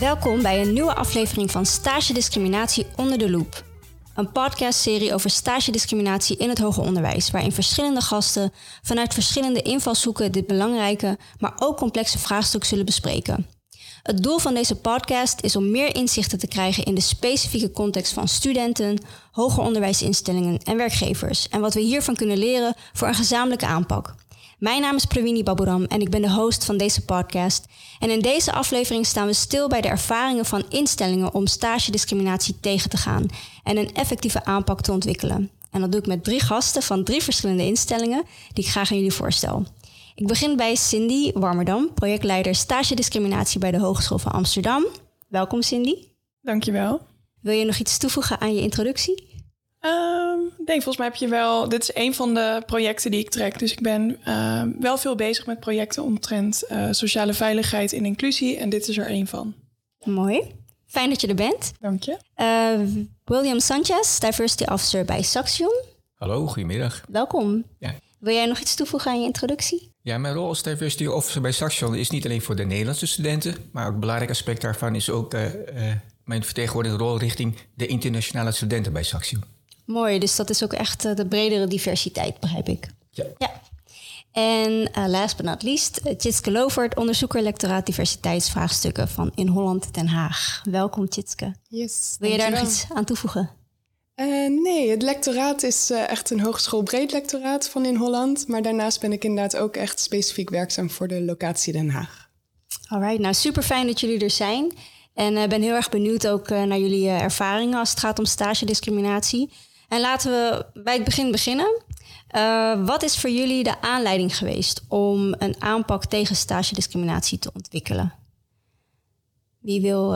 Welkom bij een nieuwe aflevering van Stage Discriminatie onder de loep. Een podcastserie over stage discriminatie in het hoger onderwijs, waarin verschillende gasten vanuit verschillende invalshoeken dit belangrijke, maar ook complexe vraagstuk zullen bespreken. Het doel van deze podcast is om meer inzichten te krijgen in de specifieke context van studenten, hoger onderwijsinstellingen en werkgevers en wat we hiervan kunnen leren voor een gezamenlijke aanpak. Mijn naam is Pravini Baburam en ik ben de host van deze podcast. En in deze aflevering staan we stil bij de ervaringen van instellingen om stagediscriminatie tegen te gaan en een effectieve aanpak te ontwikkelen. En dat doe ik met drie gasten van drie verschillende instellingen die ik graag aan jullie voorstel. Ik begin bij Cindy Warmerdam, projectleider stagediscriminatie bij de Hogeschool van Amsterdam. Welkom Cindy. Dankjewel. Wil je nog iets toevoegen aan je introductie? Um, ik denk, volgens mij heb je wel... Dit is een van de projecten die ik trek. Dus ik ben uh, wel veel bezig met projecten omtrent uh, sociale veiligheid en inclusie. En dit is er één van. Mooi. Fijn dat je er bent. Dank je. Uh, William Sanchez, Diversity Officer bij Saxion. Hallo, goedemiddag. Welkom. Ja. Wil jij nog iets toevoegen aan je introductie? Ja, mijn rol als Diversity Officer bij Saxion is niet alleen voor de Nederlandse studenten, maar ook een belangrijk aspect daarvan is ook uh, uh, mijn vertegenwoordigende rol richting de internationale studenten bij Saxion. Mooi, dus dat is ook echt uh, de bredere diversiteit, begrijp ik. Ja. ja. En last but not least, Tjitske Lovert, onderzoeker lectoraat diversiteitsvraagstukken van In Holland Den Haag. Welkom Tjitske. Yes, Wil je daar nog iets aan toevoegen? Uh, nee, het lectoraat is uh, echt een hogeschoolbreed lectoraat van in Holland. Maar daarnaast ben ik inderdaad ook echt specifiek werkzaam voor de locatie Den Haag. Alright, nou super fijn dat jullie er zijn. En ik uh, ben heel erg benieuwd ook naar jullie ervaringen als het gaat om stagediscriminatie. En laten we bij het begin beginnen. wat is voor jullie de aanleiding geweest om een aanpak tegen stagediscriminatie te ontwikkelen? Wie wil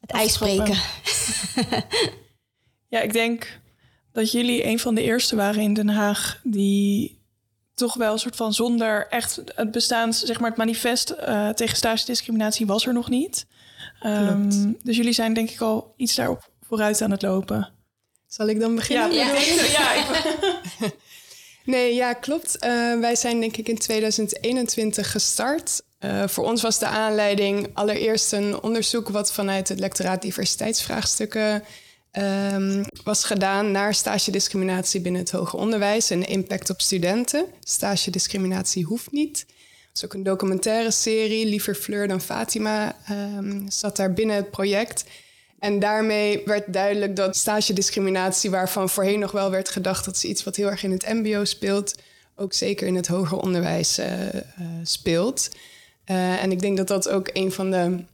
het ijs breken? Ja, ik denk dat jullie een van de eerste waren in Den Haag die toch wel een soort van zonder echt het bestaan, zeg maar het manifest uh, tegen stagediscriminatie was er nog niet. Um, dus jullie zijn denk ik al iets daarop vooruit aan het lopen. Zal ik dan beginnen? Ja, ja. ja ik... nee, ja, klopt. Uh, wij zijn denk ik in 2021 gestart. Uh, voor ons was de aanleiding allereerst een onderzoek wat vanuit het lectoraat diversiteitsvraagstukken Um, was gedaan naar stagediscriminatie binnen het hoger onderwijs en de impact op studenten. Stagediscriminatie hoeft niet. Dat is ook een documentaire serie. Liever Fleur dan Fatima um, zat daar binnen het project. En daarmee werd duidelijk dat stagediscriminatie, waarvan voorheen nog wel werd gedacht dat is iets wat heel erg in het MBO speelt, ook zeker in het hoger onderwijs uh, uh, speelt. Uh, en ik denk dat dat ook een van de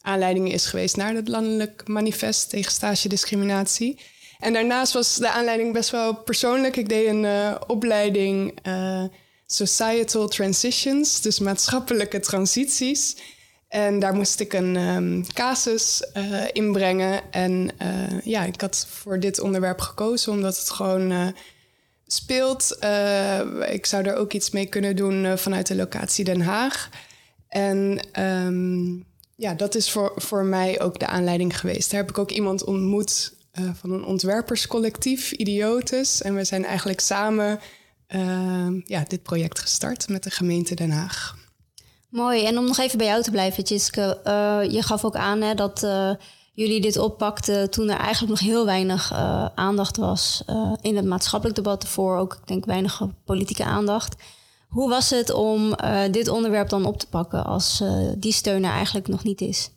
aanleiding is geweest naar het landelijk manifest tegen stagediscriminatie. En daarnaast was de aanleiding best wel persoonlijk. Ik deed een opleiding Societal Transitions, dus maatschappelijke transities. En daar moest ik een um, casus uh, inbrengen. En ja, ik had voor dit onderwerp gekozen omdat het gewoon speelt. ik zou er ook iets mee kunnen doen vanuit de locatie Den Haag. En um, ja, dat is voor, voor mij ook de aanleiding geweest. Daar heb ik ook iemand ontmoet van een ontwerperscollectief, Idiotes. En we zijn eigenlijk samen uh, ja, dit project gestart met de gemeente Den Haag. Mooi. En om nog even bij jou te blijven, Tjiske. Uh, je gaf ook aan hè, dat jullie dit oppakten toen er eigenlijk nog heel weinig aandacht was in het maatschappelijk debat ervoor. Ook, ik denk, weinig politieke aandacht. Hoe was het om dit onderwerp dan op te pakken als die steun er eigenlijk nog niet is?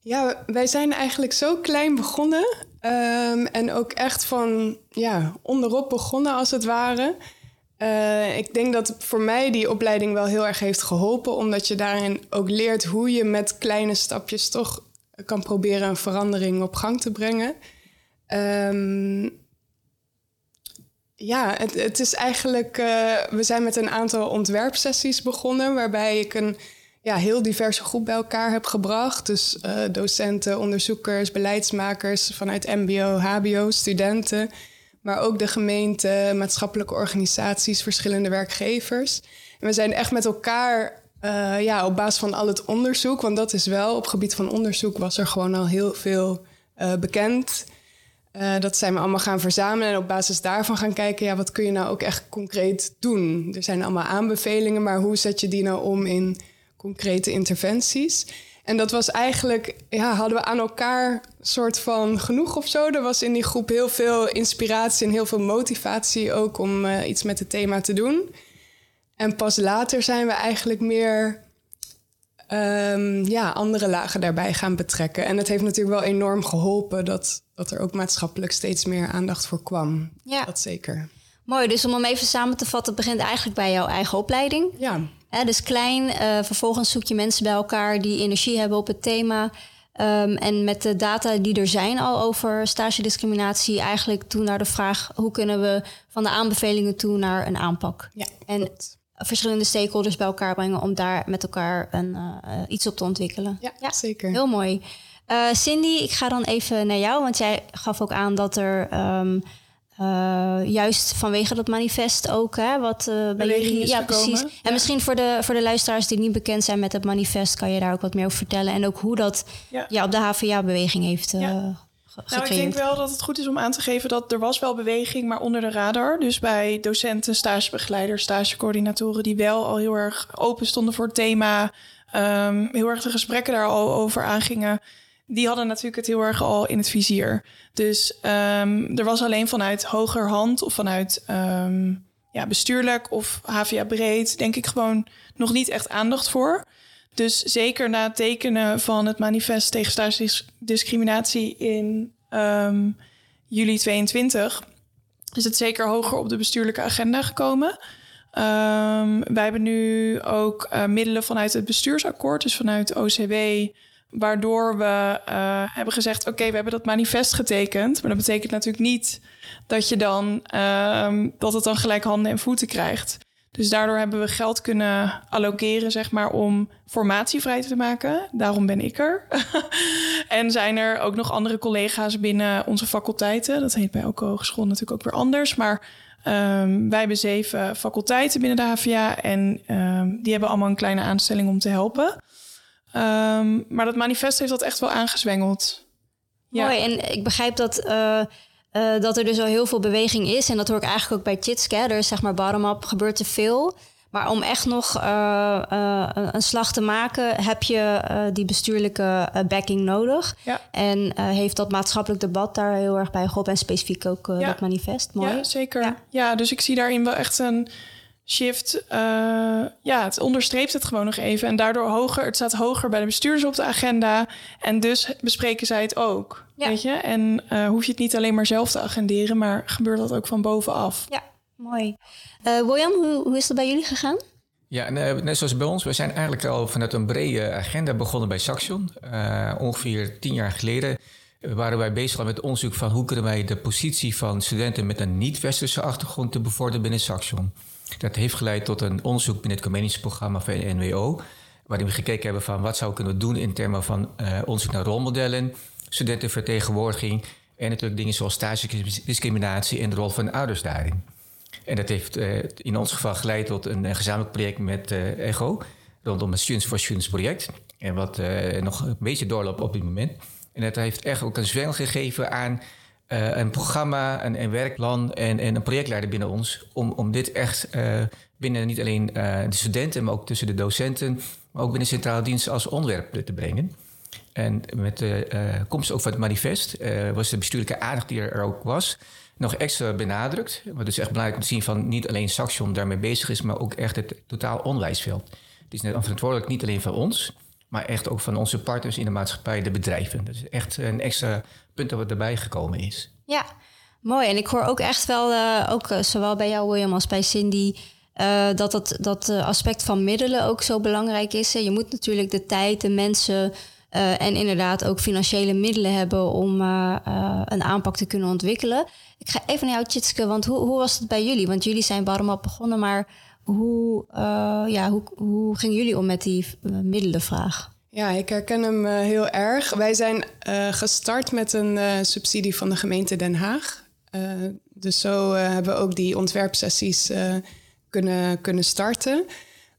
Ja, wij zijn eigenlijk zo klein begonnen. Um, en ook echt van ja, onderop begonnen als het ware. Uh, ik denk dat voor mij die opleiding wel heel erg heeft geholpen, omdat je daarin ook leert hoe je met kleine stapjes toch kan proberen een verandering op gang te brengen. Um, ja, het, het is eigenlijk. Uh, we zijn met een aantal ontwerpsessies begonnen, waarbij ik een ja, heel diverse groep bij elkaar heb gebracht. Dus uh, docenten, onderzoekers, beleidsmakers vanuit MBO, HBO, studenten, maar ook de gemeente, maatschappelijke organisaties, verschillende werkgevers. En we zijn echt met elkaar. Uh, ja, op basis van al het onderzoek, want dat is wel op gebied van onderzoek was er gewoon al heel veel bekend. Uh, dat zijn we allemaal gaan verzamelen en op basis daarvan gaan kijken, ja, wat kun je nou ook echt concreet doen? Er zijn allemaal aanbevelingen, maar hoe zet je die nou om in concrete interventies? En dat was eigenlijk, ja, hadden we aan elkaar soort van genoeg of zo. Er was in die groep heel veel inspiratie en heel veel motivatie ook om uh, iets met het thema te doen. En pas later zijn we eigenlijk meer um, ja, andere lagen daarbij gaan betrekken. En het heeft natuurlijk wel enorm geholpen dat, dat er ook maatschappelijk steeds meer aandacht voor kwam. Ja. Dat zeker. Mooi, dus om hem even samen te vatten, begint eigenlijk bij jouw eigen opleiding. Ja. dus klein, uh, vervolgens zoek je mensen bij elkaar die energie hebben op het thema. Um, en met de data die er zijn al over stagediscriminatie, eigenlijk toen naar de vraag hoe kunnen we van de aanbevelingen toe naar een aanpak. Ja, en verschillende stakeholders bij elkaar brengen om daar met elkaar een, uh, iets op te ontwikkelen. Ja, zeker. Heel mooi. Uh, Cindy, ik ga dan even naar jou, want jij gaf ook aan dat er um, uh, juist vanwege dat manifest ook, hè, wat uh, bij jullie. Ja, precies. Ja. En misschien voor de, voor de luisteraars die niet bekend zijn met het manifest, kan je daar ook wat meer over vertellen. En ook hoe dat ja. ja op de HVA-beweging heeft uh, ja. Nou, ik denk wel dat het goed is om aan te geven dat er was wel beweging, maar onder de radar. Dus bij docenten, stagebegeleiders, stagecoördinatoren die wel al heel erg open stonden voor het thema, um, heel erg de gesprekken daar al over aangingen die hadden natuurlijk het heel erg al in het vizier. Dus um, er was alleen vanuit hogerhand of vanuit um, ja, bestuurlijk of HVA breed, denk ik gewoon nog niet echt aandacht voor. Dus zeker na het tekenen van het manifest tegen staatsdiscriminatie in um, juli 22 is het zeker hoger op de bestuurlijke agenda gekomen. Wij hebben nu ook uh, middelen vanuit het bestuursakkoord, dus vanuit OCW, Waardoor we uh, hebben gezegd: oké, we hebben dat manifest getekend. Maar dat betekent natuurlijk niet dat je dan uh, dat het dan gelijk handen en voeten krijgt. Dus daardoor hebben we geld kunnen allokeren, zeg maar, om formatie vrij te maken. Daarom ben ik er. en zijn er ook nog andere collega's binnen onze faculteiten. Dat heet bij elke hogeschool natuurlijk ook weer anders. Maar um, wij hebben zeven faculteiten binnen de HVA. En um, die hebben allemaal een kleine aanstelling om te helpen. Um, maar dat manifest heeft dat echt wel aangezwengeld. Ja. Mooi, en ik begrijp dat, uh, uh, dat er dus al heel veel beweging is. En dat hoor ik eigenlijk ook bij Chitske. Er is zeg maar bottom-up gebeurt te veel. Maar om echt nog uh, een slag te maken, heb je die bestuurlijke backing nodig. Ja. En heeft dat maatschappelijk debat daar heel erg bij geholpen. En specifiek ook ja. dat manifest. Mooi. Ja, zeker. Ja. ja, dus ik zie daarin wel echt een shift, uh, ja, het onderstreept het gewoon nog even. En daardoor hoger, het staat hoger bij de bestuurders op de agenda. En dus bespreken zij het ook. Ja. Weet je? En uh, hoef je het niet alleen maar zelf te agenderen, maar gebeurt dat ook van bovenaf. Ja, mooi. Uh, William, hoe, hoe is dat bij jullie gegaan? Ja, net zoals bij ons. We zijn eigenlijk al vanuit een brede agenda begonnen bij Saxion. ongeveer tien jaar geleden waren wij bezig met onderzoek van hoe kunnen wij de positie van studenten met een niet-westerse achtergrond te bevorderen binnen Saxion. Dat heeft geleid tot een onderzoek binnen het communische programma van de NWO. Waarin we gekeken hebben van wat zou kunnen doen in termen van uh, onderzoek naar rolmodellen, studentenvertegenwoordiging en natuurlijk dingen zoals stagediscriminatie en de rol van ouders daarin. En dat heeft uh, in ons geval geleid tot een, gezamenlijk project met uh, ECHO rondom het Students for Students project. En wat nog een beetje doorloopt op dit moment. En dat heeft echt ook een zwengel gegeven aan uh, een programma, een, een werkplan en, en, een projectleider binnen ons. Om, om dit echt uh, binnen niet alleen uh, de studenten, maar ook tussen de docenten, maar ook binnen centrale diensten als onderwerp te brengen. En met de komst ook van het manifest was de bestuurlijke aandacht die er ook was nog extra benadrukt. Wat dus echt belangrijk om te zien van niet alleen Saxion daarmee bezig is, maar ook echt het totaal onderwijsveld. Het is net verantwoordelijk niet alleen van ons, maar echt ook van onze partners in de maatschappij, de bedrijven. Dat is echt een extra punt dat erbij gekomen is. Ja, mooi. En ik hoor ook echt wel, uh, ook uh, zowel bij jou William als bij Cindy, dat het, dat aspect van middelen ook zo belangrijk is. Je moet natuurlijk de tijd, de mensen en inderdaad ook financiële middelen hebben om een aanpak te kunnen ontwikkelen. Ik ga even naar jou, Tjitske, want hoe, hoe was het bij jullie? Want jullie zijn bottom begonnen, maar hoe, ja, hoe, hoe gingen jullie om met die middelenvraag? Ja, ik herken hem uh, heel erg. Wij zijn gestart met een subsidie van de gemeente Den Haag. dus zo hebben we ook die ontwerpsessies kunnen, kunnen starten.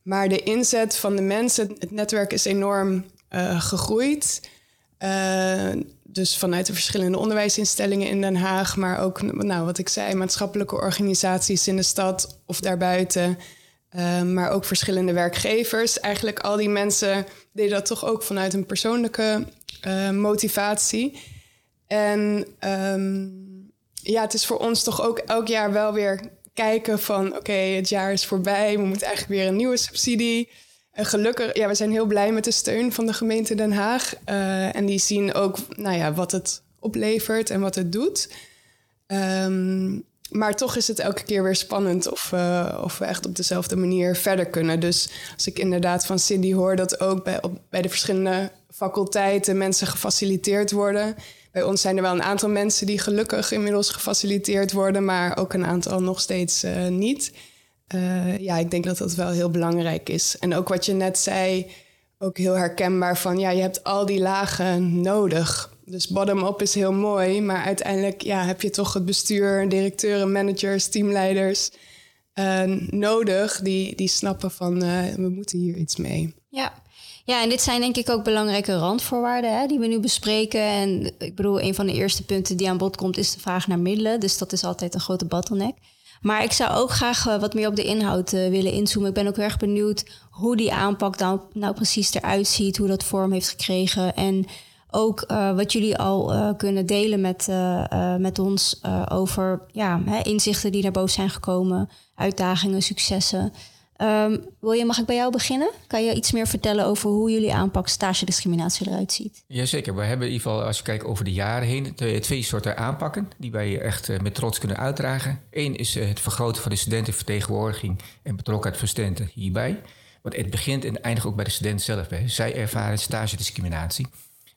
Maar de inzet van de mensen, het netwerk is enorm gegroeid. dus vanuit de verschillende onderwijsinstellingen in Den Haag, maar ook, nou, wat ik zei, maatschappelijke organisaties in de stad of daarbuiten. Ehm, maar ook verschillende werkgevers. Eigenlijk al die mensen deden dat toch ook vanuit een persoonlijke uh, motivatie. En um, ja, het is voor ons toch ook elk jaar wel weer kijken van... oké, het jaar is voorbij, we moeten eigenlijk weer een nieuwe subsidie. En gelukkig, ja, we zijn heel blij met de steun van de gemeente Den Haag. Uh, en die zien ook nou ja, wat het oplevert en wat het doet. Um, maar toch is het elke keer weer spannend of, uh, of we echt op dezelfde manier verder kunnen. Dus als ik inderdaad van Cindy hoor dat ook bij, bij de verschillende faculteiten mensen gefaciliteerd worden. Bij ons zijn er wel een aantal mensen die gelukkig inmiddels gefaciliteerd worden, maar ook een aantal nog steeds uh, niet. Uh, ja, ik denk dat dat wel heel belangrijk is. En ook wat je net zei, ook heel herkenbaar van ja, je hebt al die lagen nodig dus bottom-up is heel mooi, maar uiteindelijk ja, heb je toch het bestuur, directeuren, managers, teamleiders uh, nodig die, die snappen van uh, we moeten hier iets mee. Ja. ja, en dit zijn denk ik ook belangrijke randvoorwaarden hè, die we nu bespreken. En ik bedoel, een van de eerste punten die aan bod komt is de vraag naar middelen. Dus dat is altijd een grote bottleneck. Maar ik zou ook graag uh, wat meer op de inhoud willen inzoomen. Ik ben ook erg benieuwd hoe die aanpak nou, nou precies eruit ziet, hoe dat vorm heeft gekregen. En ook uh, wat jullie al uh, kunnen delen met, uh, met ons over ja, hè, inzichten die naar boven zijn gekomen, uitdagingen, successen. Um, William, mag ik bij jou beginnen? Kan je iets meer vertellen over hoe jullie aanpak stage discriminatie eruit ziet? Jazeker. We hebben in ieder geval, als je kijkt over de jaren heen, twee soorten aanpakken die wij echt met trots kunnen uitdragen. Eén is het vergroten van de studentenvertegenwoordiging en betrokkenheid van studenten hierbij. Want het begint en eindigt ook bij de student zelf. Hè. Zij ervaren stage discriminatie.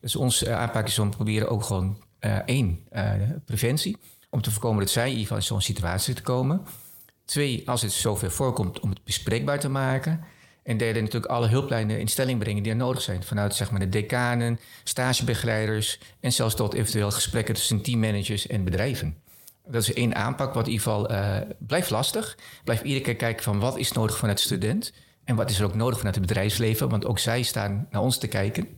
Dus onze aanpak is om te proberen ook gewoon uh, één, uh, preventie. Om te voorkomen dat zij in ieder geval in zo'n situatie te komen. Twee, als het zover voorkomt, om het bespreekbaar te maken. En derde, natuurlijk alle hulplijnen in stelling brengen die er nodig zijn. Vanuit zeg maar, de decanen, stagebegeleiders en zelfs tot eventueel gesprekken tussen teammanagers en bedrijven. Dat is één aanpak wat in ieder geval blijft lastig. Blijf iedere keer kijken van wat is nodig vanuit de student. En wat is er ook nodig vanuit het bedrijfsleven. Want ook zij staan naar ons te kijken.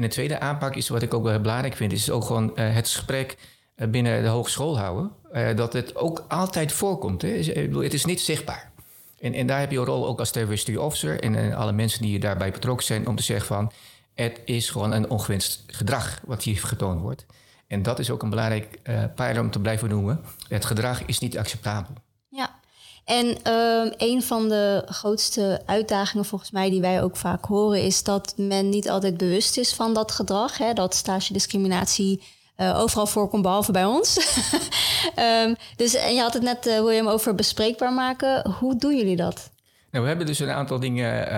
En de tweede aanpak is wat ik ook wel belangrijk vind, is ook gewoon uh, het gesprek uh, binnen de hogeschool houden. Uh, dat het ook altijd voorkomt. Hè. Het is niet zichtbaar. En, en daar heb je een rol ook als diversity officer en alle mensen die daarbij betrokken zijn om te zeggen van het is gewoon een ongewenst gedrag wat hier getoond wordt. En dat is ook een belangrijk pijler om te blijven noemen. Het gedrag is niet acceptabel. En uh, een van de grootste uitdagingen volgens mij die wij ook vaak horen, is dat men niet altijd bewust is van dat gedrag. Hè, dat stage discriminatie uh, overal voorkomt, behalve bij ons. um, dus en je had het net, uh, William, over bespreekbaar maken. Hoe doen jullie dat? Nou, we hebben dus een aantal dingen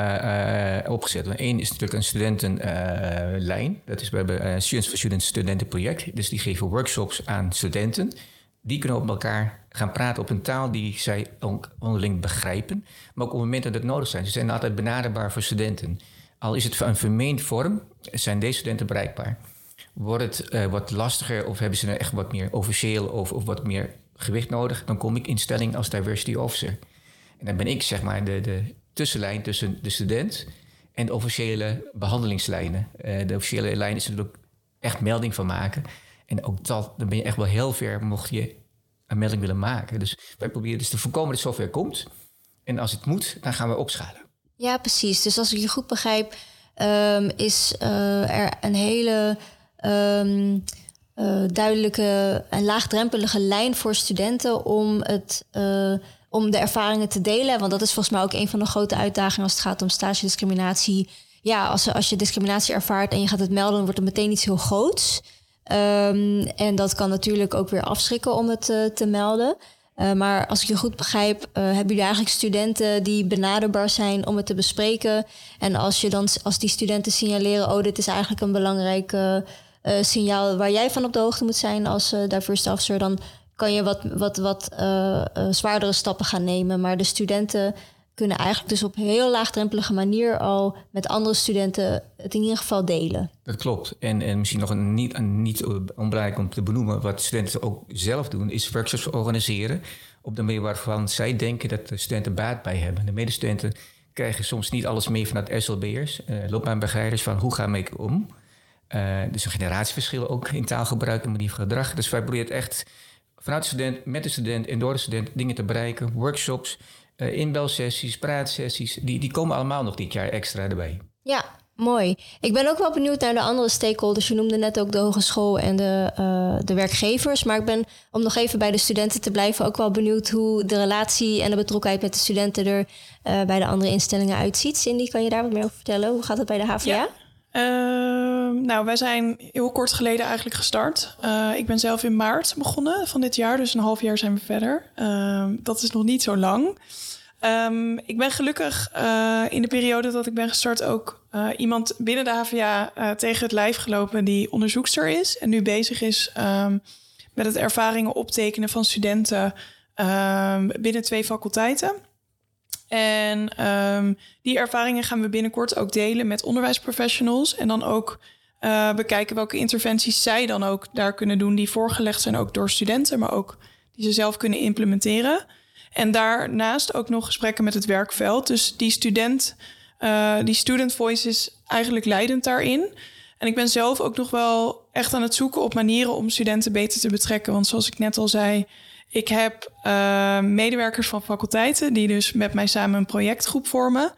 uh, opgezet. Eén is natuurlijk een studentenlijn. dat is we hebben Students for Students studentenproject. Dus die geven workshops aan studenten die kunnen op elkaar gaan praten op een taal die zij onderling begrijpen. Maar ook op het moment dat het nodig zijn. Ze zijn altijd benaderbaar voor studenten. Al is het een vermeend vorm, zijn deze studenten bereikbaar. Wordt het uh, wat lastiger of hebben ze er echt wat meer officieel of, of wat meer gewicht nodig, dan kom ik in stelling als diversity officer. En dan ben ik zeg maar de, de tussenlijn tussen de student en de officiële behandelingslijnen. Uh, de officiële lijn is er echt melding van maken. En ook dat, dan ben je echt wel heel ver mocht je een melding willen maken. Dus wij proberen dus te voorkomen dat zover komt. En als het moet, dan gaan we opschalen. Ja, precies. Dus als ik je goed begrijp, um, is uh, er een hele um, uh, duidelijke en laagdrempelige lijn voor studenten om, het, uh, om de ervaringen te delen. Want dat is volgens mij ook een van de grote uitdagingen als het gaat om stage discriminatie. Ja, als, als je discriminatie ervaart en je gaat het melden, wordt het meteen iets heel groots. Um, en dat kan natuurlijk ook weer afschrikken om het uh, te melden. Uh, maar als ik je goed begrijp, uh, hebben jullie eigenlijk studenten die benaderbaar zijn om het te bespreken. En als je dan als die studenten signaleren, oh, dit is eigenlijk een belangrijk signaal waar jij van op de hoogte moet zijn als diversity officer, dan kan je wat, wat, wat zwaardere stappen gaan nemen. Maar de studenten kunnen eigenlijk dus op heel laagdrempelige manier al met andere studenten het in ieder geval delen. Dat klopt. En, en misschien nog een niet, een niet onbelangrijk om te benoemen, wat studenten ook zelf doen, is workshops organiseren op de manier waarvan zij denken dat de studenten baat bij hebben. De medestudenten krijgen soms niet alles mee vanuit SLB'ers, uh, loopbaanbegeleiders, van hoe gaan we om. Uh, dus een generatieverschil ook in taalgebruik en manier van gedrag. Dus wij proberen echt vanuit de student, met de student en door de student dingen te bereiken, workshops uh, inbelsessies, praatsessies, die, die komen allemaal nog dit jaar extra erbij. Ja, mooi. Ik ben ook wel benieuwd naar de andere stakeholders. Je noemde net ook de hogeschool en de, uh, de werkgevers. Maar ik ben, om nog even bij de studenten te blijven, ook wel benieuwd hoe de relatie en de betrokkenheid met de studenten er uh, bij de andere instellingen uitziet. Cindy, kan je daar wat meer over vertellen? Hoe gaat het bij de HVA? Ja. Uh, nou, wij zijn heel kort geleden eigenlijk gestart. Uh, ik ben zelf in maart begonnen van dit jaar, dus een half jaar zijn we verder. Uh, dat is nog niet zo lang. Um, ik ben gelukkig uh, in de periode dat ik ben gestart ook uh, iemand binnen de HVA tegen het lijf gelopen die onderzoekster is en nu bezig is um, met het ervaringen optekenen van studenten binnen twee faculteiten. En um, die ervaringen gaan we binnenkort ook delen met onderwijsprofessionals. En dan ook uh, bekijken welke interventies zij dan ook daar kunnen doen, die voorgelegd zijn ook door studenten, maar ook die ze zelf kunnen implementeren. En daarnaast ook nog gesprekken met het werkveld. Dus die student, uh, die student voice is eigenlijk leidend daarin. En ik ben zelf ook nog wel echt aan het zoeken op manieren om studenten beter te betrekken. Want zoals ik net al zei, ik heb uh, medewerkers van faculteiten die dus met mij samen een projectgroep vormen.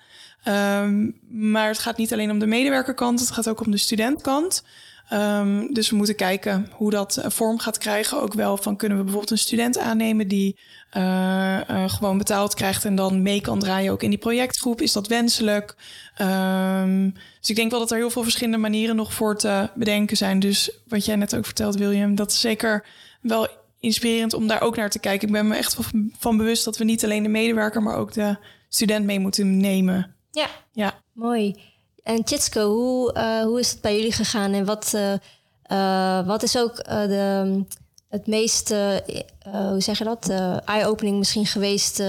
Um, maar het gaat niet alleen om de medewerkerkant, het gaat ook om de studentkant. Um, dus we moeten kijken hoe dat uh, vorm gaat krijgen. Ook wel van kunnen we bijvoorbeeld een student aannemen die uh, gewoon betaald krijgt en dan mee kan draaien ook in die projectgroep. Is dat wenselijk? Um, dus ik denk wel dat er heel veel verschillende manieren nog voor te bedenken zijn. Dus wat jij net ook vertelt, William, dat is zeker wel inspirerend om daar ook naar te kijken. Ik ben me echt van, van bewust dat we niet alleen de medewerker, maar ook de student mee moeten nemen. Ja, ja. mooi. En Tjitske, hoe, uh, hoe is het bij jullie gegaan en wat, uh, uh, wat is ook de, het meest, hoe zeg je dat, eye-opening misschien geweest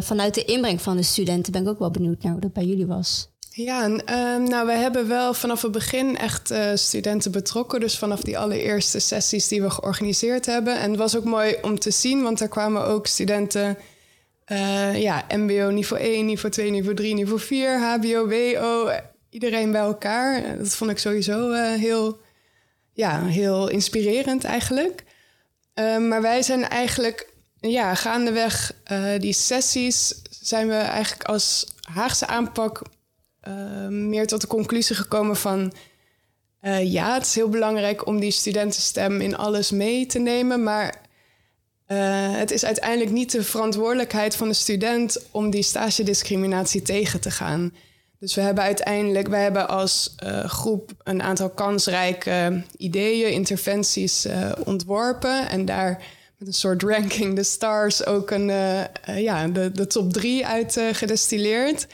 vanuit de inbreng van de studenten? Ben ik ook wel benieuwd naar hoe dat bij jullie was. Ja, um, nou, we hebben wel vanaf het begin echt uh, studenten betrokken. Dus vanaf die allereerste sessies die we georganiseerd hebben. En het was ook mooi om te zien, want er kwamen ook studenten... Uh, ja, mbo niveau 1, niveau 2, niveau 3, niveau 4, hbo, wo. Iedereen bij elkaar. Dat vond ik sowieso heel, ja, heel inspirerend eigenlijk. Uh, maar wij zijn eigenlijk, ja, gaandeweg die sessies... zijn we eigenlijk als Haagse aanpak uh, meer tot de conclusie gekomen van... Uh, ja, het is heel belangrijk om die studentenstem in alles mee te nemen... maar uh, het is uiteindelijk niet de verantwoordelijkheid van de student... om die stagediscriminatie tegen te gaan. Dus we hebben uiteindelijk, wij hebben als groep een aantal kansrijke ideeën, interventies ontworpen... en daar met een soort ranking de stars ook een, ja, de, de top drie uit gedestilleerd...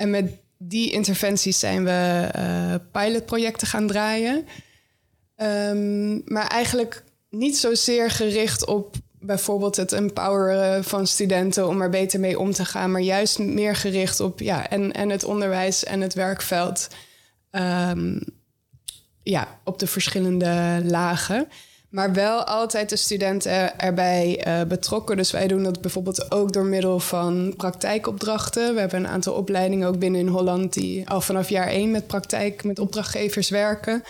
En met die interventies zijn we uh, pilotprojecten gaan draaien. Um, maar eigenlijk niet zozeer gericht op bijvoorbeeld het empoweren van studenten om er beter mee om te gaan, maar juist meer gericht op ja, en, en het onderwijs en het werkveld. Um, ja, op de verschillende lagen. Maar wel altijd de studenten erbij uh, betrokken. Dus wij doen dat bijvoorbeeld ook door middel van praktijkopdrachten. We hebben een aantal opleidingen ook binnen in Holland die al vanaf jaar één met praktijk, met opdrachtgevers werken.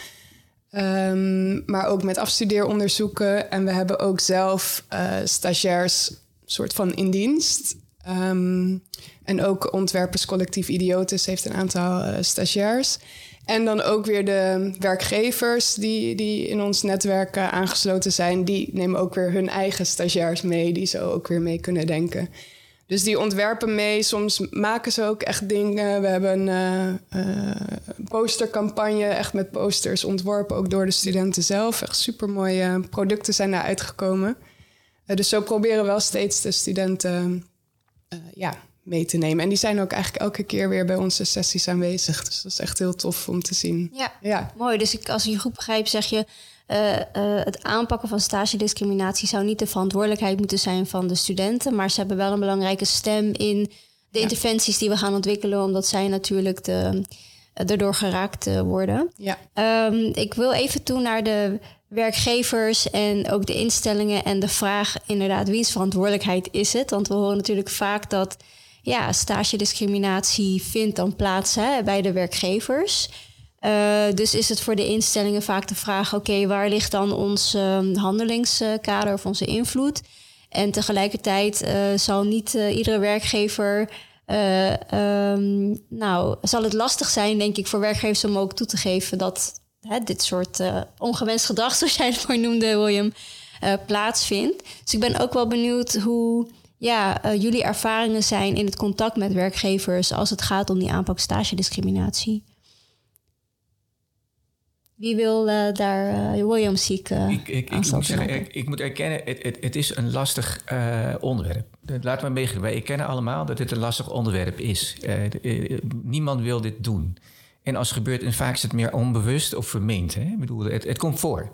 Um, maar ook met afstudeeronderzoeken. En we hebben ook zelf uh, stagiairs soort van in dienst. Um, en ook Ontwerperscollectief Idiotes heeft een aantal uh, stagiairs. En dan ook weer de werkgevers die, die in ons netwerk uh, aangesloten zijn, die nemen ook weer hun eigen stagiairs mee, die zo ook weer mee kunnen denken. Dus die ontwerpen mee. Soms maken ze ook echt dingen. We hebben een uh, uh, postercampagne, echt met posters ontworpen, ook door de studenten zelf. Echt supermooie producten zijn daar uitgekomen. dus zo proberen we wel steeds de studenten ja, mee te nemen. En die zijn ook eigenlijk elke keer weer bij onze sessies aanwezig. Dus dat is echt heel tof om te zien. Ja, ja. mooi. Dus ik, als ik je goed begrijp, zeg je... Uh, uh, het aanpakken van stagediscriminatie zou niet de verantwoordelijkheid moeten zijn van de studenten, maar ze hebben wel een belangrijke stem in de ja. interventies die we gaan ontwikkelen, omdat zij natuurlijk de, erdoor geraakt worden. Ja. Um, ik wil even toe naar de werkgevers en ook de instellingen en de vraag inderdaad, wiens verantwoordelijkheid is het? Want we horen natuurlijk vaak dat ja, stagediscriminatie vindt dan plaats hè, bij de werkgevers. Uh, dus is het voor de instellingen vaak de vraag: oké, waar ligt dan ons uh, handelingskader of onze invloed? En tegelijkertijd zal niet iedere werkgever ehm, nou, zal het lastig zijn, denk ik, voor werkgevers om ook toe te geven dat hè, dit soort ongewenst gedrag, zoals jij het mooi noemde, William, plaatsvindt. Dus ik ben ook wel benieuwd hoe ja, uh, jullie ervaringen zijn in het contact met werkgevers als het gaat om die aanpak stagediscriminatie. Wie wil uh, daar uh, William Ziek ik, ik, ik, moet zeggen, ik, ik, moet erkennen, het, het, het is een lastig onderwerp. Laten we meegeven, wij erkennen allemaal dat dit een lastig onderwerp is. niemand wil dit doen. En als het gebeurt, en vaak is het meer onbewust of vermeend. Hè? Ik bedoel, het, het komt voor.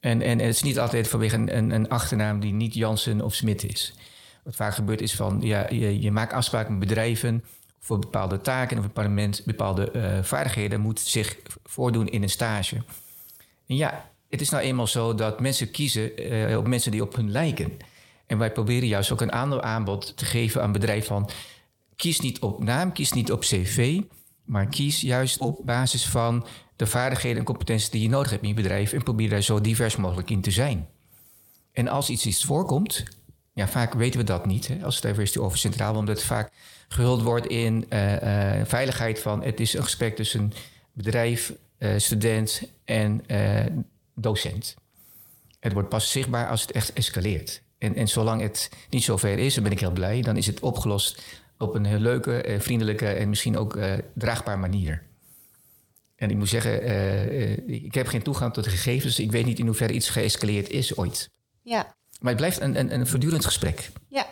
En, en het is niet altijd vanwege een, een, een achternaam die niet Jansen of Smit is. Wat vaak gebeurt is van, ja, je, je maakt afspraken met bedrijven voor bepaalde taken of een parlement, bepaalde uh, vaardigheden moet zich voordoen in een stage. En ja, het is nou eenmaal zo dat mensen kiezen uh, op mensen die op hun lijken. En wij proberen juist ook een aanbod te geven aan bedrijven van kies niet op naam, kies niet op cv, maar kies juist op basis van de vaardigheden en competenties die je nodig hebt in je bedrijf en probeer daar zo divers mogelijk in te zijn. En als iets, iets voorkomt, ja, vaak weten we dat niet, hè, als het even is over centraal, omdat het vaak gehuld wordt in uh, uh, veiligheid van het is een gesprek tussen bedrijf, uh, student en docent. Het wordt pas zichtbaar als het echt escaleert. En, en zolang het niet zover is, dan ben ik heel blij, dan is het opgelost op een heel leuke, vriendelijke en misschien ook draagbare manier. En ik moet zeggen, ik heb geen toegang tot de gegevens, ik weet niet in hoeverre iets geëscaleerd is ooit. Ja, maar het blijft een, een, een voortdurend gesprek. Ja.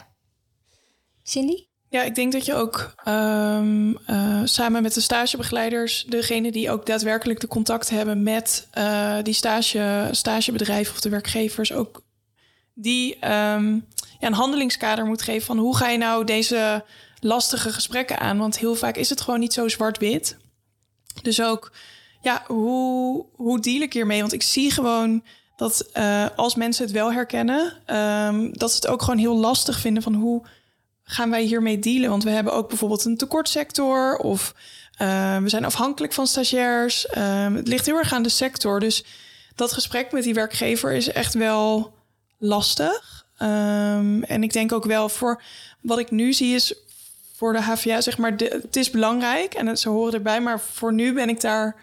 Cindy? Ja, ik denk dat je ook um, uh, samen met de stagebegeleiders, degene die ook daadwerkelijk de contact hebben met uh, die stage, stagebedrijven of de werkgevers, ook die um, ja, een handelingskader moet geven van hoe ga je nou deze lastige gesprekken aan? Want heel vaak is het gewoon niet zo zwart-wit. Dus ook, ja, hoe, hoe deal ik hiermee? Want ik zie gewoon dat uh, als mensen het wel herkennen, um, dat ze het ook gewoon heel lastig vinden van hoe gaan wij hiermee dealen? Want we hebben ook bijvoorbeeld een tekortsector of uh, we zijn afhankelijk van stagiairs. Um, het ligt heel erg aan de sector. Dus dat gesprek met die werkgever is echt wel lastig. Um, en ik denk ook wel voor wat ik nu zie is voor de HVA, zeg maar, het is belangrijk en het, ze horen erbij, maar voor nu ben ik daar,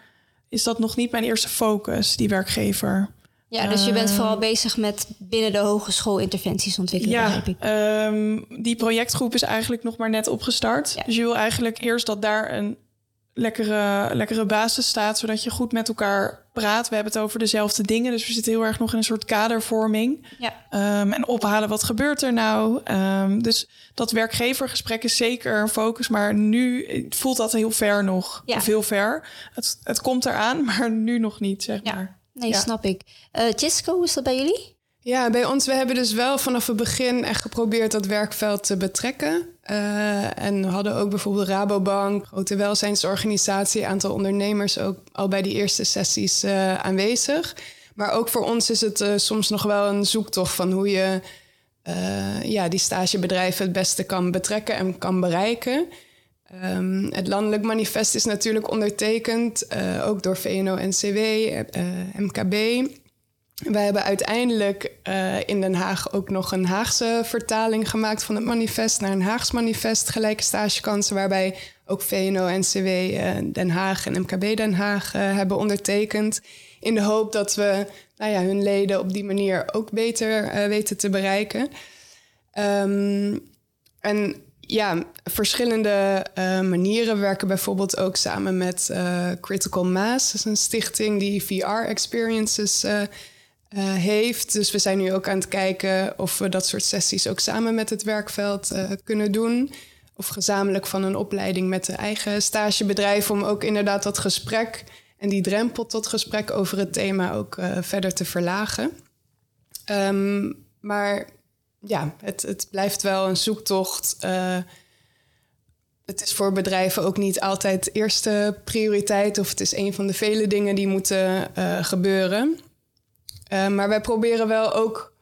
is dat nog niet mijn eerste focus, die werkgever. Ja, dus je bent vooral ehm. bezig met binnen de hogeschool interventies ontwikkelen, ja, ik. Um, die projectgroep is eigenlijk nog maar net opgestart. Ja. Dus je wil eigenlijk eerst dat daar een lekkere, lekkere basis staat, zodat je goed met elkaar praat. We hebben het over dezelfde dingen, dus we zitten heel erg nog in een soort kadervorming. Ja. Um, en ophalen, wat gebeurt er nou? Um, dus dat werkgevergesprek is zeker een focus, maar nu voelt dat heel ver nog. Ja. Of heel ver. Het, het komt eraan, maar nu nog niet, zeg ja. maar. Nee, snap ik. Uh, hoe is dat bij jullie? Ja, bij ons, we hebben dus wel vanaf het begin echt geprobeerd dat werkveld te betrekken. Uh, en we hadden ook bijvoorbeeld Rabobank, grote welzijnsorganisatie, aantal ondernemers ook al bij die eerste sessies uh, aanwezig. Maar ook voor ons is het uh, soms nog wel een zoektocht van hoe je ja, die stagebedrijven het beste kan betrekken en kan bereiken. Um, het landelijk manifest is natuurlijk ondertekend, uh, ook door VNO-NCW, uh, eh, MKB. Wij hebben uiteindelijk uh, in Den Haag ook nog een Haagse vertaling gemaakt van het manifest naar een Haags manifest, gelijke stagekansen, waarbij ook VNO-NCW Den Haag en MKB Den Haag hebben ondertekend. In de hoop dat we nou ja, hun leden op die manier ook beter weten te bereiken. Um, en ja, verschillende uh, manieren. We werken bijvoorbeeld ook samen met uh, Critical Mass. Dat is een stichting die VR-experiences uh, heeft. Dus we zijn nu ook aan het kijken of we dat soort sessies ook samen met het werkveld kunnen doen. Of gezamenlijk van een opleiding met de eigen stagebedrijf. Om ook inderdaad dat gesprek en die drempel tot gesprek over het thema ook verder te verlagen. Um, maar ja, het, het blijft wel een zoektocht. Uh, het is voor bedrijven ook niet altijd eerste prioriteit, of het is een van de vele dingen die moeten uh, gebeuren. Uh, maar wij proberen wel ook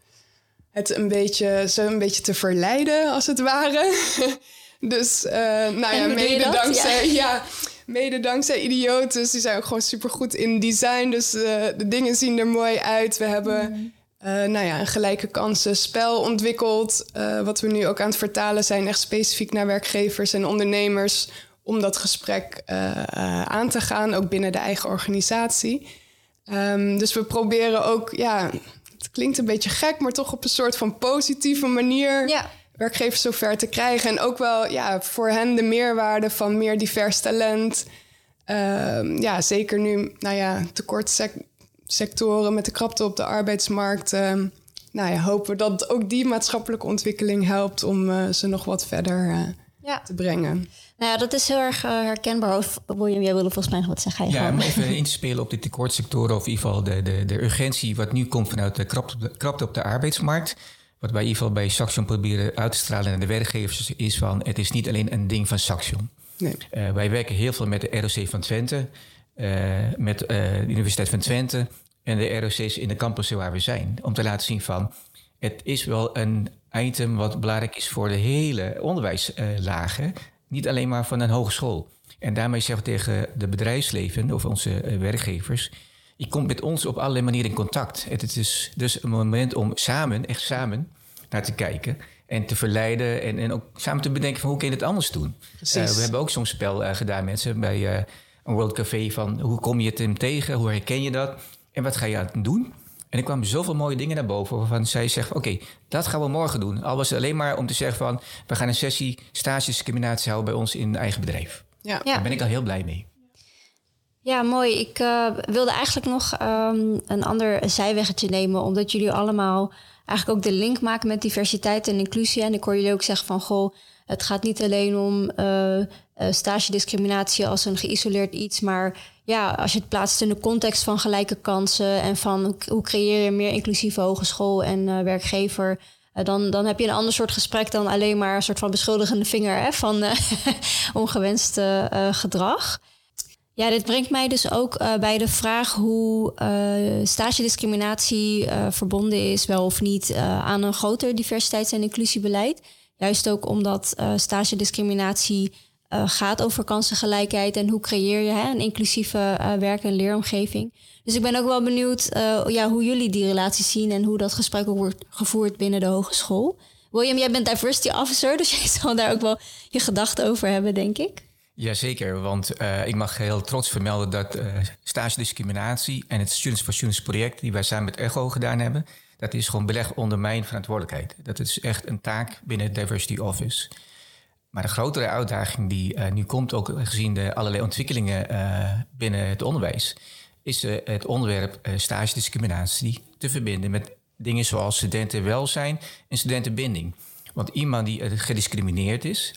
het een beetje, ze een beetje te verleiden, als het ware. dus, nou ja, mede dankzij, ja. ja. mede dankzij idioten. Die zijn ook gewoon super goed in design. Dus de dingen zien er mooi uit. We hebben. Mm uh, nou ja, een gelijke kansen spel ontwikkeld. Uh, wat we nu ook aan het vertalen zijn, echt specifiek naar werkgevers en ondernemers. Om dat gesprek uh, aan te gaan, ook binnen de eigen organisatie. Um, dus we proberen ook, ja, het klinkt een beetje gek, maar toch op een soort van positieve manier. Ja. Werkgevers zover te krijgen. En ook wel ja, voor hen de meerwaarde van meer divers talent. Um, ja, zeker nu, nou ja, tekort sectoren met de krapte op de arbeidsmarkt. Uh, nou ja, hopen we dat ook die maatschappelijke ontwikkeling helpt om uh, ze nog wat verder uh, ja. te brengen. Nou ja, dat is heel erg uh, herkenbaar. Of William, jij wilde volgens mij nog wat zeggen. Ja, om even in te spelen op de tekortsectoren... of in ieder geval de, de, de urgentie wat nu komt vanuit de krapte, krapte op de arbeidsmarkt... Wat wij in ieder geval bij Saxion proberen uit te stralen naar de werkgevers is van het is niet alleen een ding van Saxion. Nee. Uh, wij werken heel veel met de ROC van Twente. Eh, met uh, de Universiteit van Twente en de ROC's in de campussen waar we zijn. Om te laten zien van het is wel een item wat belangrijk is voor de hele onderwijslagen. niet alleen maar van een hogeschool. En daarmee zeggen we tegen de bedrijfsleven of onze werkgevers. Je komt met ons op allerlei manieren in contact. Het is dus een moment om samen, echt samen, naar te kijken. En te verleiden en, en ook samen te bedenken van hoe kun je het anders doen. Uh, we hebben ook zo'n spel uh, gedaan, mensen, bij een World Café van hoe kom je het hem tegen, hoe herken je dat en wat ga je aan het doen? En er kwamen zoveel mooie dingen naar boven waarvan zij zegt: Oké, dat gaan we morgen doen. Al was het alleen maar om te zeggen: van we gaan een sessie stagesdiscriminatie houden bij ons in eigen bedrijf. Ja. Daar ben ik al heel blij mee. Ja, mooi. Ik uh, wilde eigenlijk nog um, een ander zijweggetje nemen, omdat jullie allemaal eigenlijk ook de link maken met diversiteit en inclusie. En ik hoor jullie ook zeggen van goh, het gaat niet alleen om uh, uh, stagediscriminatie als een geïsoleerd iets, maar ja, als je het plaatst in de context van gelijke kansen en van hoe creëer je meer inclusieve hogeschool en uh, werkgever, uh, dan, dan heb je een ander soort gesprek dan alleen maar een soort van beschuldigende vinger van ongewenst gedrag. Ja, dit brengt mij dus ook bij de vraag hoe stagediscriminatie verbonden is, wel of niet, aan een groter diversiteits- en inclusiebeleid. Juist ook omdat stagediscriminatie uh, gaat over kansengelijkheid en hoe creëer je hè, een inclusieve uh, werk- en leeromgeving. Dus ik ben ook wel benieuwd uh, ja, hoe jullie die relatie zien en hoe dat gesprek ook wordt gevoerd binnen de hogeschool. William, jij bent diversity officer, dus jij zal daar ook wel je gedachten over hebben, denk ik. Jazeker, want ik mag heel trots vermelden dat stage discriminatie en het Students for Students project, die wij samen met ECHO gedaan hebben, dat is gewoon beleg onder mijn verantwoordelijkheid. Dat is echt een taak binnen het Diversity Office. Maar de grotere uitdaging die uh, nu komt, ook gezien de allerlei ontwikkelingen uh, binnen het onderwijs, is uh, het onderwerp stage discriminatie te verbinden met dingen zoals studentenwelzijn en studentenbinding. Want iemand die gediscrimineerd is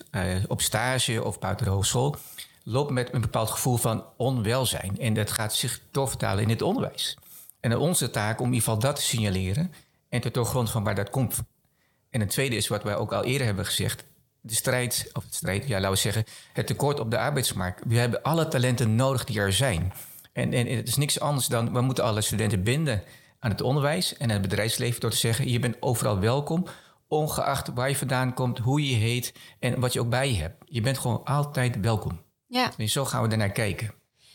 op stage of buiten de hogeschool, loopt met een bepaald gevoel van onwelzijn. En dat gaat zich doorvertalen in het onderwijs. En onze taak om in ieder geval dat te signaleren en te doorgrond van waar dat komt. En het tweede is wat wij ook al eerder hebben gezegd de strijd, of het strijd, ja, laten we zeggen, het tekort op de arbeidsmarkt. We hebben alle talenten nodig die er zijn. En, en het is niks anders dan, we moeten alle studenten binden aan het onderwijs en het bedrijfsleven door te zeggen, je bent overal welkom, ongeacht waar je vandaan komt, hoe je heet en wat je ook bij je hebt. Je bent gewoon altijd welkom. Ja. En zo gaan we ernaar kijken.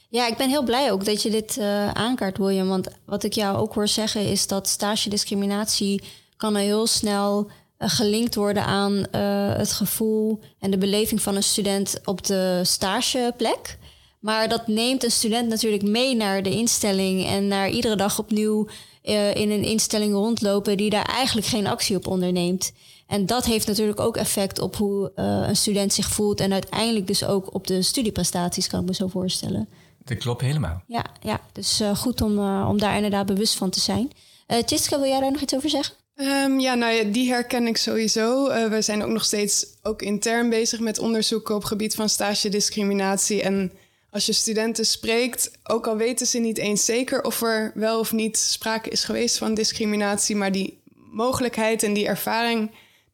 Ja, ik ben heel blij ook dat je dit uh, aankaart, William. Want wat ik jou ook hoor zeggen is dat stage discriminatie kan heel snel gelinkt worden aan uh, het gevoel en de beleving van een student op de stageplek. Maar dat neemt een student natuurlijk mee naar de instelling en naar iedere dag opnieuw uh, in een instelling rondlopen die daar eigenlijk geen actie op onderneemt. En dat heeft natuurlijk ook effect op hoe een student zich voelt en uiteindelijk dus ook op de studieprestaties, kan ik me zo voorstellen. Dat klopt helemaal. Ja, ja dus goed om, om daar inderdaad bewust van te zijn. Uh, Tjitske, wil jij daar nog iets over zeggen? Um, ja, nou ja, die herken ik sowieso. Uh, we zijn ook nog steeds ook intern bezig met onderzoeken op gebied van stage discriminatie. En als je studenten spreekt, ook al weten ze niet eens zeker of er wel of niet sprake is geweest van discriminatie, maar die mogelijkheid en die ervaring,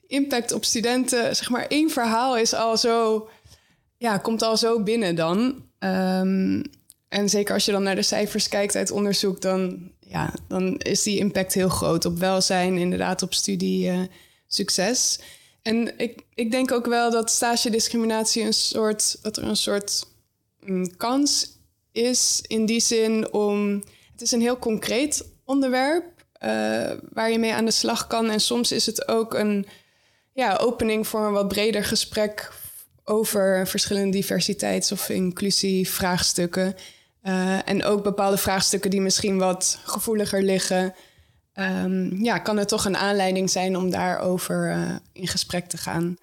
impact op studenten, zeg maar één verhaal is al zo, ja, komt al zo binnen dan. Um, en zeker als je dan naar de cijfers kijkt uit onderzoek, dan ja, dan is die impact heel groot op welzijn, inderdaad op studie uh, succes. En ik, ik denk ook wel dat stage discriminatie een soort, dat er een soort um, kans is in die zin om. Het is een heel concreet onderwerp. waar je mee aan de slag kan. En soms is het ook een ja, opening voor een wat breder gesprek over verschillende diversiteits- of inclusievraagstukken. Uh, en ook bepaalde vraagstukken die misschien wat gevoeliger liggen. Um, ja, kan het toch een aanleiding zijn om daarover uh, in gesprek te gaan.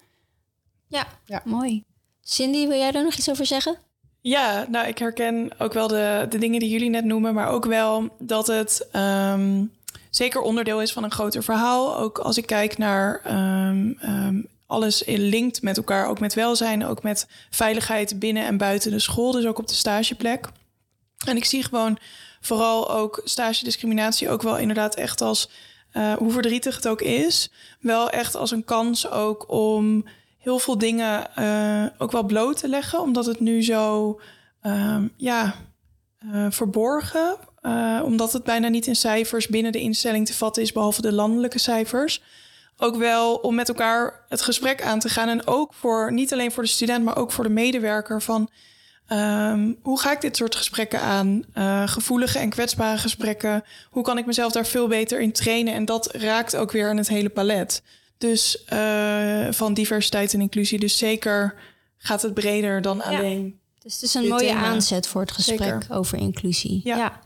Ja, ja, mooi. Cindy, wil jij daar nog iets over zeggen? Ja, nou, ik herken ook wel de, de dingen die jullie net noemen, maar ook wel dat het um, zeker onderdeel is van een groter verhaal. Ook als ik kijk naar um, alles linkt met elkaar, ook met welzijn, ook met veiligheid binnen en buiten de school, dus ook op de stageplek. En ik zie gewoon vooral ook stage discriminatie ook wel inderdaad echt als, uh, hoe verdrietig het ook is, wel echt als een kans ook om heel veel dingen uh, ook wel bloot te leggen, omdat het nu zo, uh, ja, uh, verborgen, omdat het bijna niet in cijfers binnen de instelling te vatten is, behalve de landelijke cijfers. Ook wel om met elkaar het gesprek aan te gaan en ook voor, niet alleen voor de student, maar ook voor de medewerker van Um, hoe ga ik dit soort gesprekken aan? Uh, gevoelige en kwetsbare gesprekken. Hoe kan ik mezelf daar veel beter in trainen? En dat raakt ook weer aan het hele palet. Dus uh, van diversiteit en inclusie. Dus zeker gaat het breder dan alleen. Dus het is een mooie thema. aanzet voor het gesprek zeker. over inclusie. Ja. ja.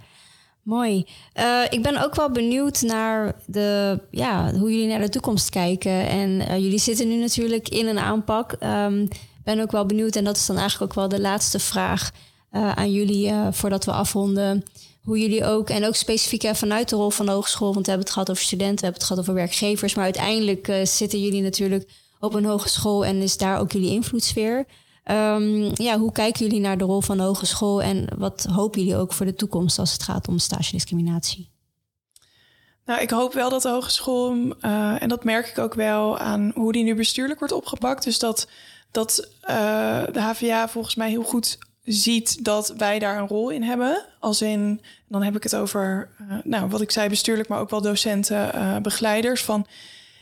Mooi. Uh, ik ben ook wel benieuwd naar de, ja, hoe jullie naar de toekomst kijken. En jullie zitten nu natuurlijk in een aanpak. Um, ben ook wel benieuwd, en dat is dan eigenlijk ook wel de laatste vraag uh, aan jullie uh, voordat we afronden. Hoe jullie ook, en ook specifiek vanuit de rol van de hogeschool, want we hebben het gehad over studenten, we hebben het gehad over werkgevers, maar uiteindelijk zitten jullie natuurlijk op een hogeschool en is daar ook jullie invloedssfeer. Um, ja, hoe kijken jullie naar de rol van de hogeschool en wat hopen jullie ook voor de toekomst als het gaat om stagediscriminatie? Nou, ik hoop wel dat de hogeschool, en dat merk ik ook wel aan hoe die nu bestuurlijk wordt opgepakt. Dus dat dat uh, de HVA volgens mij heel goed ziet dat wij daar een rol in hebben. Als in, dan heb ik het over, uh, nou, wat ik zei, bestuurlijk, maar ook wel docenten, uh, begeleiders. Van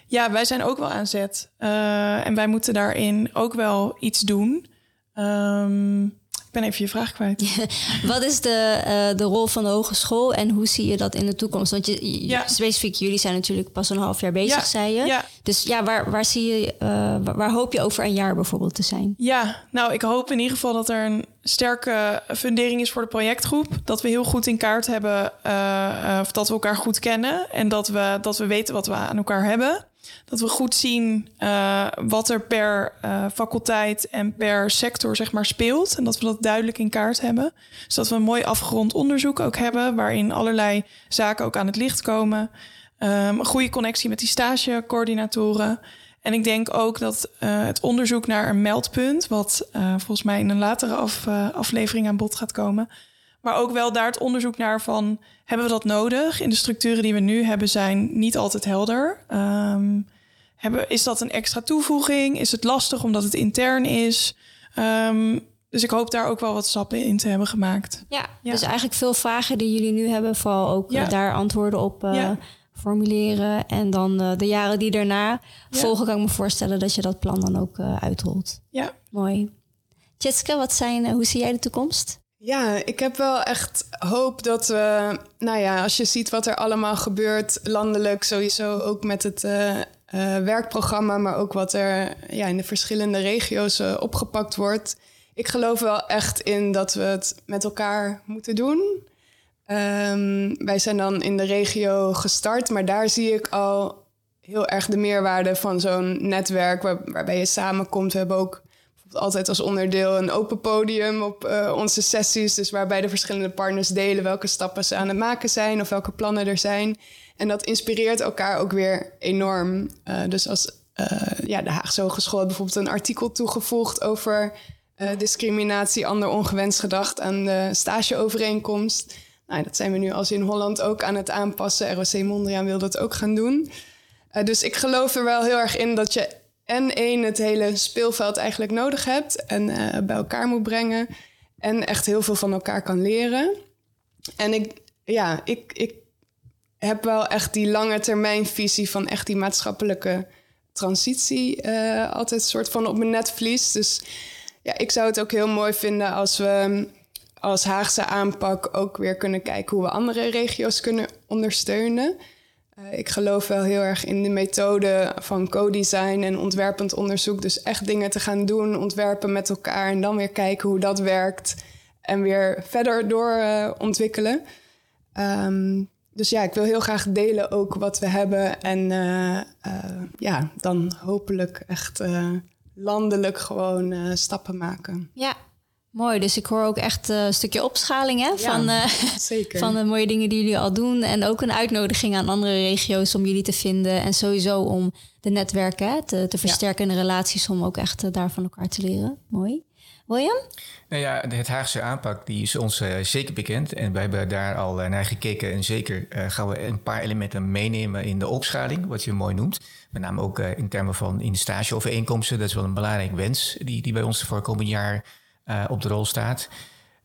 ja, wij zijn ook wel aan zet. en wij moeten daarin ook wel iets doen. Um, ik ben even je vraag kwijt. Wat is de, uh, de rol van de hogeschool en hoe zie je dat in de toekomst? Want je, ja. specifiek, jullie zijn natuurlijk pas een half jaar bezig, ja. zei je. Ja. Dus ja, waar, waar, zie je, uh, waar, hoop je over een jaar bijvoorbeeld te zijn? Ja, nou, ik hoop in ieder geval dat er een sterke fundering is voor de projectgroep. Dat we heel goed in kaart hebben, uh, of dat we elkaar goed kennen en dat we, dat we weten wat we aan elkaar hebben. Dat we goed zien uh, wat er per uh, faculteit en per sector zeg maar, speelt. En dat we dat duidelijk in kaart hebben. Dus dat we een mooi afgerond onderzoek ook hebben, waarin allerlei zaken ook aan het licht komen. Um, een goede connectie met die stagecoördinatoren. En ik denk ook dat uh, het onderzoek naar een meldpunt, wat volgens mij in een latere af, aflevering aan bod gaat komen. Maar ook wel daar het onderzoek naar van hebben we dat nodig? In de structuren die we nu hebben zijn niet altijd helder. Um, hebben, is dat een extra toevoeging? Is het lastig omdat het intern is? Um, dus ik hoop daar ook wel wat stappen in te hebben gemaakt. Ja, ja. dus eigenlijk veel vragen die jullie nu hebben, vooral ook ja. daar antwoorden op uh, ja. formuleren. En dan uh, de jaren die daarna volgen, kan ik me voorstellen dat je dat plan dan ook uh, uitrolt. Ja. Mooi. Tjitske, wat zijn, hoe zie jij de toekomst? Ja, ik heb wel echt hoop dat we, nou ja, als je ziet wat er allemaal gebeurt, landelijk sowieso ook met het uh, uh, werkprogramma, maar ook wat er ja, in de verschillende regio's uh, opgepakt wordt. Ik geloof wel echt in dat we het met elkaar moeten doen. Um, wij zijn dan in de regio gestart, maar daar zie ik al heel erg de meerwaarde van zo'n netwerk waar, waarbij je samenkomt. We hebben ook altijd als onderdeel een open podium op uh, onze sessies. Dus waarbij de verschillende partners delen welke stappen ze aan het maken zijn of welke plannen er zijn. En dat inspireert elkaar ook weer enorm. Uh, dus als uh, ja, de Haagse Hogeschool bijvoorbeeld een artikel toegevoegd over discriminatie, ander ongewenst gedacht aan de stageovereenkomst. Nou, dat zijn we nu als in Holland ook aan het aanpassen. ROC Mondriaan wil dat ook gaan doen. dus ik geloof er wel heel erg in dat je en één, het hele speelveld eigenlijk nodig hebt en uh, bij elkaar moet brengen. En echt heel veel van elkaar kan leren. En ik, ja, ik, ik heb wel echt die lange termijn visie van echt die maatschappelijke transitie uh, altijd soort van op mijn netvlies. Dus ja, ik zou het ook heel mooi vinden als we als Haagse aanpak ook weer kunnen kijken hoe we andere regio's kunnen ondersteunen. Eh, ik geloof wel heel erg in de methode van co-design en ontwerpend onderzoek. Dus echt dingen te gaan doen, ontwerpen met elkaar en dan weer kijken hoe dat werkt en weer verder doorontwikkelen. ontwikkelen. Ehm, dus ja, ik wil heel graag delen ook wat we hebben en ja, dan hopelijk echt landelijk gewoon stappen maken. Ja, Mooi, dus ik hoor ook echt eh, een stukje opschaling hè, van, uh, van de mooie dingen die jullie al doen. En ook een uitnodiging aan andere regio's om jullie te vinden. En sowieso om de netwerken hè, te, te versterken en de relaties om ook echt uh, daar van elkaar te leren. Mooi. William? Nou ja, het Haagse aanpak die is ons zeker bekend. En wij hebben daar al naar gekeken. En zeker gaan we een paar elementen meenemen in de opschaling, wat je mooi noemt. Met name ook in termen van in stageovereenkomsten. Dat is wel een belangrijk wens die, die bij ons voor komend jaar uh, op de rol staat.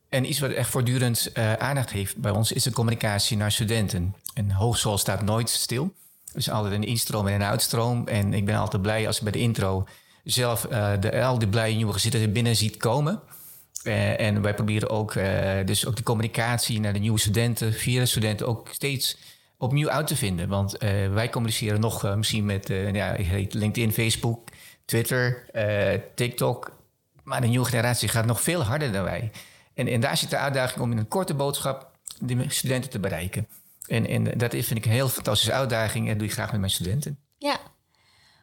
En iets wat echt voortdurend uh, aandacht heeft bij ons is de communicatie naar studenten. Een hogeschool staat nooit stil. Er is altijd een instroom en een uitstroom. En ik ben altijd blij als ik bij de intro zelf uh, de, al die blije nieuwe gezinnen binnen ziet komen. En wij proberen ook, dus ook de communicatie naar de nieuwe studenten, via de studenten ook steeds opnieuw uit te vinden. Want wij communiceren nog misschien met ja, LinkedIn, Facebook, Twitter, TikTok, maar de nieuwe generatie gaat nog veel harder dan wij. En, en daar zit de uitdaging om in een korte boodschap de studenten te bereiken. En, en dat vind ik een heel fantastische uitdaging en dat doe ik graag met mijn studenten. Ja,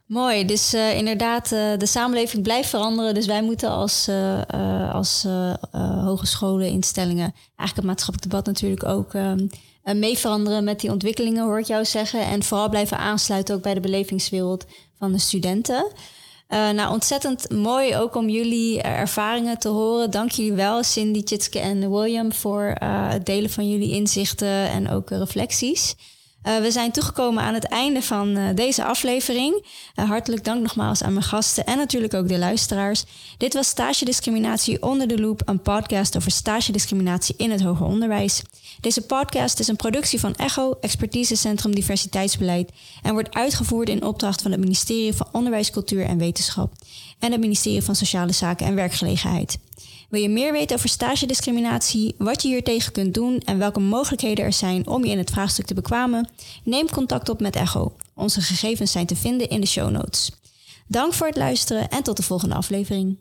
Mooi, dus uh, inderdaad, uh, de samenleving blijft veranderen. Dus wij moeten als, uh, als hogescholen, instellingen, eigenlijk het maatschappelijk debat natuurlijk ook um, mee veranderen met die ontwikkelingen, hoor ik jou zeggen. En vooral blijven aansluiten ook bij de belevingswereld van de studenten. Uh, nou, ontzettend mooi ook om jullie uh, ervaringen te horen. Dank jullie wel, Cindy, Chitske en William, voor uh, het delen van jullie inzichten en ook reflecties. we zijn toegekomen aan het einde van deze aflevering. hartelijk dank nogmaals aan mijn gasten en natuurlijk ook de luisteraars. Dit was Stage Discriminatie onder de loop, een podcast over stage discriminatie in het hoger onderwijs. Deze podcast is een productie van ECHO, Expertisecentrum Diversiteitsbeleid, en wordt uitgevoerd in opdracht van het ministerie van Onderwijs, Cultuur en Wetenschap en het ministerie van Sociale Zaken en Werkgelegenheid. Wil je meer weten over stagediscriminatie, wat je hier tegen kunt doen en welke mogelijkheden er zijn om je in het vraagstuk te bekwamen? Neem contact op met ECHO. Onze gegevens zijn te vinden in de show notes. Dank voor het luisteren en tot de volgende aflevering.